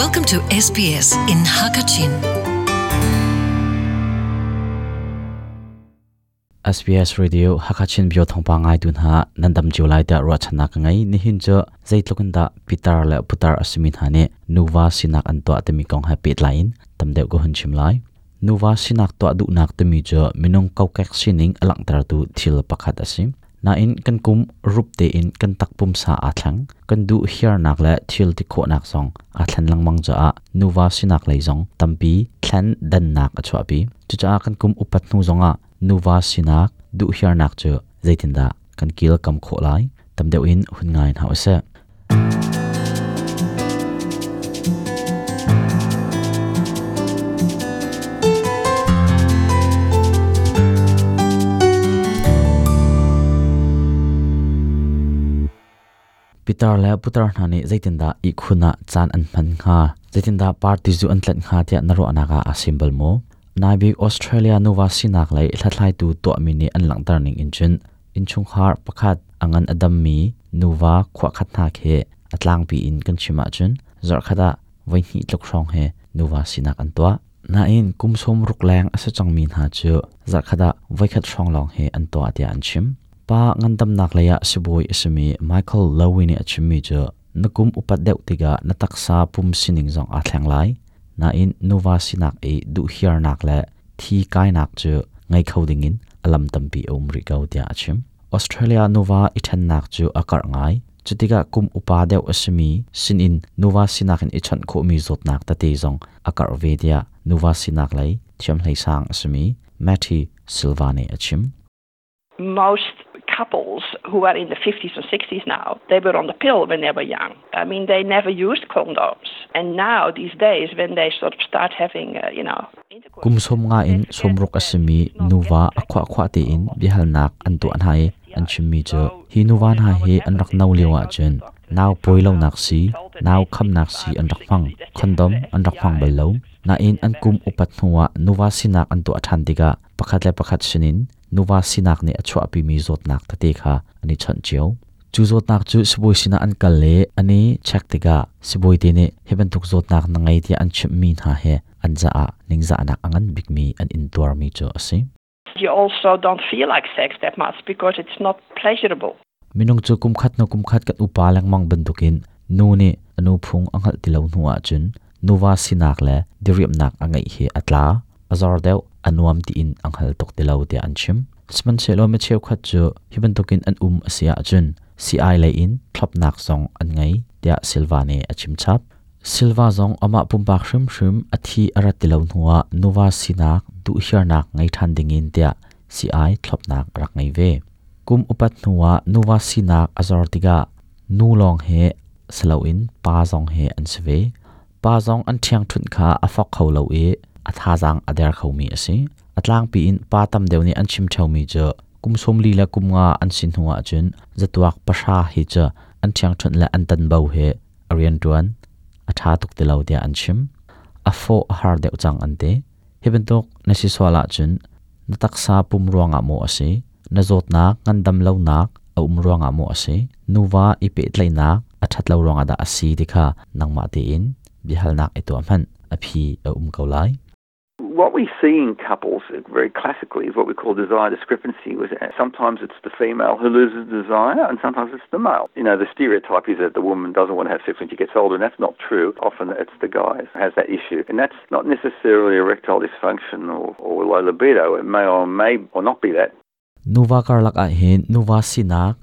Welcome to SBS in Hakachin. SBS Radio, Hakachin bio thongpa ngai tun ha, nandam July da ro chana ka ngai ni hin cho zaitlokan da pitar le putar asmin ha ne nuwa sinak an to atemi kong ha pit line tamdeu go hun chim lai nuwa sinak to du nak temi cho minong kau kek sining alang tar tu thil pakhat asim na in kan kum rup te in kan tak pum sa a thlang kan du hiar nak le thil ti kho nak song a thlan lang mang cha a nuwa sinak lei zong tampi thlan dan nak a chwa bi chu cha kan kum upat nu zonga nuwa sinak du hiar nak chu zaitin da kan kil kam kho lai tam deu in hun ngai ha se Peter le putar hnani zaitinda i khuna chan an man nga zaitinda party zu an tlat nga tia naro anaka a symbol mo nai bi australia nova sinak lai thlatlai tu to mini an lang tar ning inchun inchung har pakhat angan adam mi nova khwa khat na khe atlang pi in kan chima chun zar khada vai hi tlok rong he nova sinak an to na in kum som ruk lang asa chang min ha chu zar khada vai khat rong long he an to atia an chim pa ngandam nak leya siboi ismi michael lawini achimi cho nakum upat deuh tiga nataksa pum sining zong a thleng lai na in nova sinak e du hiar nak le thi kai nak chu ngai khoding in alam tampi omri kau tia achim australia nova ithan nak chu akar ngai chutiga kum upa deuh asmi sin in nova sinak in ichan kho mi zot nak ta te zong akar vedia nova sinak lai thiam hlei sang asmi mati silvani achim most couples who are in the 50s and 60s now, they were on the pill when they were young. I mean, they never used condoms. And now, these days, when they sort of start having, uh, you know, kum som nga in somrok asimi nuwa akhwa khwa te in bihal nak an tu an hai an chimmi cho hi nuwan ha he an rak nau lewa chen. naw poilo nak si naw kham nak si an rak phang kondom an rak phang bal lo na in an kum upat nuwa nuwa sinak an tu athan diga pakhat le pakhat sinin nuwa sinak ni achwa pi mi zot nak ta te kha ani chan chiao chu zot nak chu siboi sina an kal le. Ani chak tiga siboi te ne heben tuk zot nak na ngai ti an chim min ha he. An za a ning za nak angan big mi an in tuar mi cho asi. You also don't feel like sex that much because it's not pleasurable. minung chu kum khat no kum khat kat upa lang mang bandukin nu ni anu phung angal tilo nuwa chun. Nuwa sinak le diriam nak angai he atla. Azar deu anuam ti in anghal tok tilo te anchim sman selo me cheu khat chu hiban tokin an um asia chun si ai le in thlop nak song an ngai tia silvane achim chap silva zong ama pumpa shrim shrim athi ara ti lo nuwa nuwa sinak du hiar nak ngai than dingin tia si ai thlop nak rak ngai ve kum upat nuwa nuwa sinak azor tiga nu long he slo in pa zong he an sve pa zong an thiang thun kha afak kholo e atha jang ader khomi ase atlang pi in pa tam deuni an chim thau mi cho kum som li la kum nga an sin huwa chun zatuak pasha hi cha an thiang thun la an tan bau he arian tuan atha tuk te lo dia an chim a fo a har deuh chang ante heben tok na si swala chun na taksa pum ruanga mo ase na zot nak ngan dam lo nak a um ruanga mo ase nuwa ipe tlai nak a that lo ruanga da asi dikha nangma te in bihal nak eto amhan a phi a um kaulai What we see in couples very classically is what we call desire discrepancy. Uh, sometimes it's the female who loses desire, and sometimes it's the male. You know, the stereotype is that the woman doesn't want to have sex when she gets older, and that's not true. Often it's the guy who has that issue, and that's not necessarily erectile dysfunction or, or low libido. It may or may or not be that. nuwa karlak a hin nuwa sinak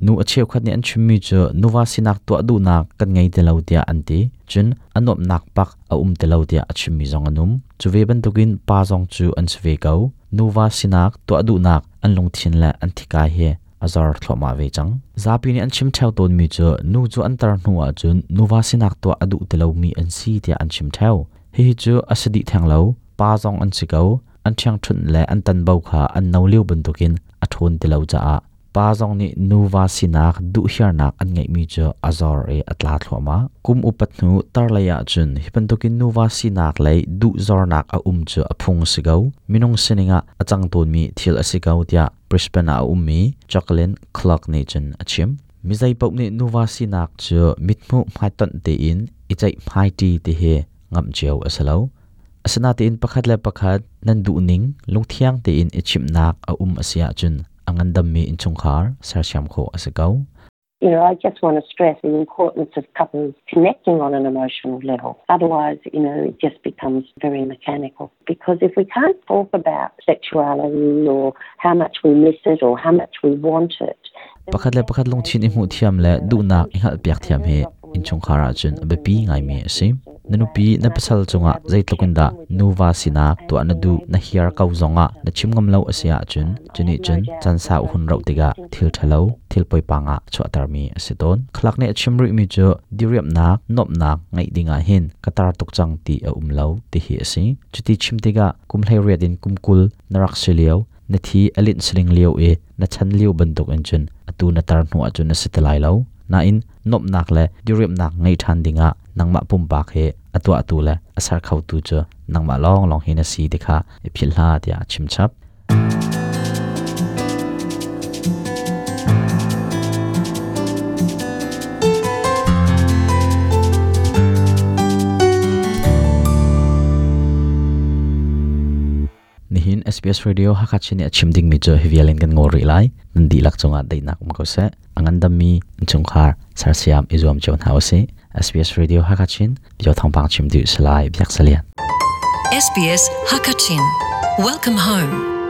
nu a cheu khat ni an chimmi cho nuwa sinak to du na kan ngei te lo tia anti chun anop nak pak a um te lo tia a chimmi zong anum chuwe ban tukin pa zong chu an chwe kau nuwa sinak to du nak an long thin la an thika he azar thloma ve chang zapi ni an chim thau ton mi cho nu chu an tar nu a chun nuwa sinak to adu te lo mi an si tia an chim thau hi hi chu asadi thang lo pa zong an chikau an thiang thun le an tan bau kha an no liu bun tukin a thon ti lo cha a pa zong ni nuwa sinak du hiar nak an ngei mi cho azor e atla thloma kum upat nu chun hipantukin nuwa sinak le du zor nak a um cho aphung sigau. Minung sininga achang ton mi thil asigau tia Brisbane a ummi Jacqueline Clark ni chun achim. Mizai pop ni nuwa sinak cho mitmu mai ton te in ichai mai ti te he ngam cheu asalo asana te in pakhat le pakhat nan du ning lungthiang te in ichim nak a um asia chun angandam mi in chungkhar sar kho asakau You know, I just want to stress the importance of couples connecting on an emotional level. Otherwise, you know, it just becomes very mechanical. Because if we can't talk about sexuality or how much we miss it or how much we want it, pakhat le pakhat long chin i mu thiam le du nak i hal piak thiam he in chung khara chun abe pi ngai mi sim nanu pi na pasal chunga zaitlokunda nuwa sina to anadu na hiar kau zonga na chimngam lo asia chun, chini chun chansa hun rau tiga thil thalo thil poi panga chu atarmi asiton khlak ne chimri mi jo diriap na nop na ngai dinga hin katar tok chang ti a umlo ti hi asi. Chuti chimtiga kumhlai redin kumkul narak seliau na thi alin sling liu e na chan liu banduk en chun atu na tar nu achun na sitalai lo na in nop nak le diriam nak ngai than dinga nangma pum pa khe atu atu le asar khau tu chu nangma long long hina si dikha e phil hla dia chim SBS Radio SBS radio hakachini achimding mi jo hivialin kan ngori lai nandi lak chunga dainak ma um ko se angandam mi Sar Siam izom chon hause SBS radio hakachin bio thongpang chimdu salai byak salian SBS Hakachin. Welcome home.